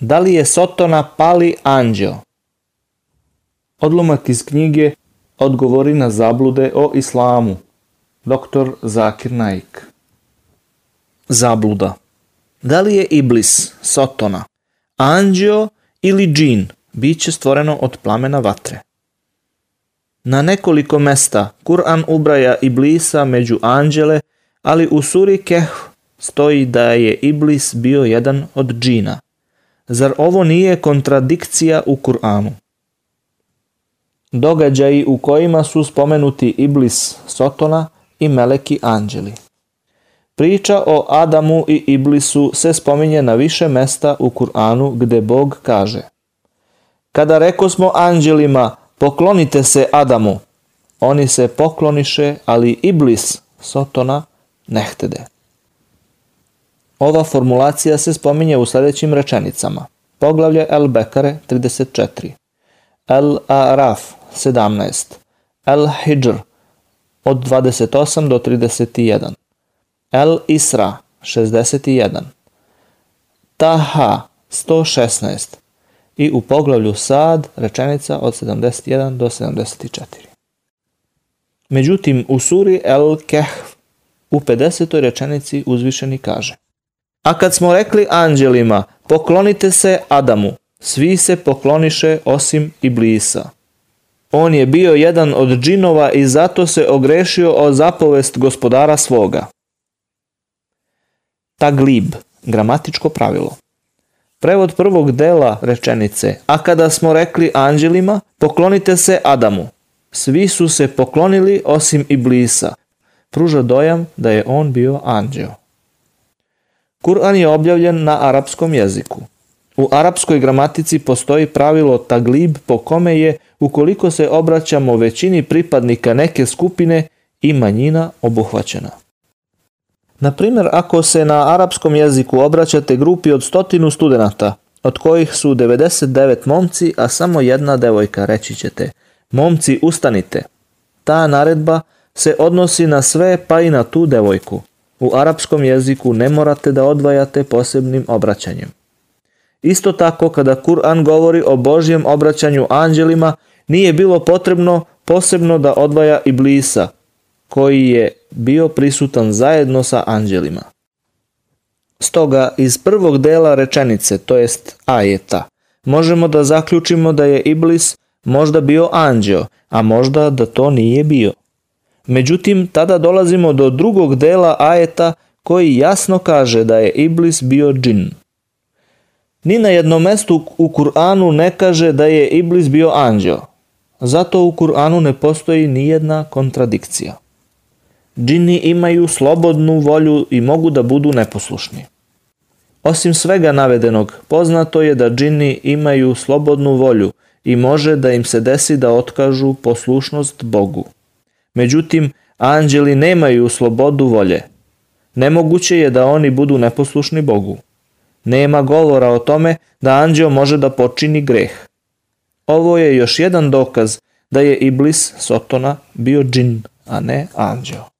Da li je Sotona pali anđeo? Odlomak iz knjige Odgovori na zablude o islamu. Dr. Zakir Naik. Zabluda. Da li je Iblis, Sotona, anđeo ili džin, biće stvoreno od plamena vatre? Na nekoliko mesta Kur'an ubraja Iblisa među anđele, ali u suri Kehf stoji da je Iblis bio jedan od džina. Zar ovo nije kontradikcija u Kur'anu? Događaji u kojima su spomenuti Iblis Sotona i Meleki Anđeli. Priča o Adamu i Iblisu se spominje na više mesta u Kur'anu gde Bog kaže Kada reko smo anđelima, poklonite se Adamu, oni se pokloniše, ali Iblis, Sotona, nehtede. Ova formulacija se spominje u sledećim rečenicama. Poglavlje El Bekare 34, El Araf 17, El Hijr od 28 do 31, El Isra 61, Taha 116 i u poglavlju Sad rečenica od 71 do 74. Međutim, u suri El Kehf u 50. rečenici uzvišeni kaže A kad smo rekli anđelima, poklonite se Adamu, svi se pokloniše osim Iblisa. On je bio jedan od džinova i zato se ogrešio o zapovest gospodara svoga. Taglib, gramatičko pravilo. Prevod prvog dela rečenice, a kada smo rekli anđelima, poklonite se Adamu. Svi su se poklonili osim Iblisa. Pruža dojam da je on bio anđeo. Kur'an je objavljen na arapskom jeziku. U arapskoj gramatici postoji pravilo taglib po kome je, ukoliko se obraćamo većini pripadnika neke skupine, i manjina obuhvaćena. Na primjer, ako se na arapskom jeziku obraćate grupi od stotinu studenta, od kojih su 99 momci, a samo jedna devojka, reći ćete, momci ustanite. Ta naredba se odnosi na sve pa i na tu devojku. U arapskom jeziku ne morate da odvajate posebnim obraćanjem. Isto tako kada Kur'an govori o Božjem obraćanju anđelima, nije bilo potrebno posebno da odvaja Iblisa, koji je bio prisutan zajedno sa anđelima. Stoga iz prvog dela rečenice, to jest ajeta, možemo da zaključimo da je Iblis možda bio anđeo, a možda da to nije bio. Međutim, tada dolazimo do drugog dela ajeta koji jasno kaže da je Iblis bio džin. Ni na jednom mestu u Kur'anu ne kaže da je Iblis bio anđeo. Zato u Kur'anu ne postoji ni jedna kontradikcija. Džini imaju slobodnu volju i mogu da budu neposlušni. Osim svega navedenog, poznato je da džini imaju slobodnu volju i može da im se desi da otkažu poslušnost Bogu. Međutim, anđeli nemaju slobodu volje. Nemoguće je da oni budu neposlušni Bogu. Nema govora o tome da anđeo može da počini greh. Ovo je još jedan dokaz da je Iblis Sotona bio džin, a ne anđeo.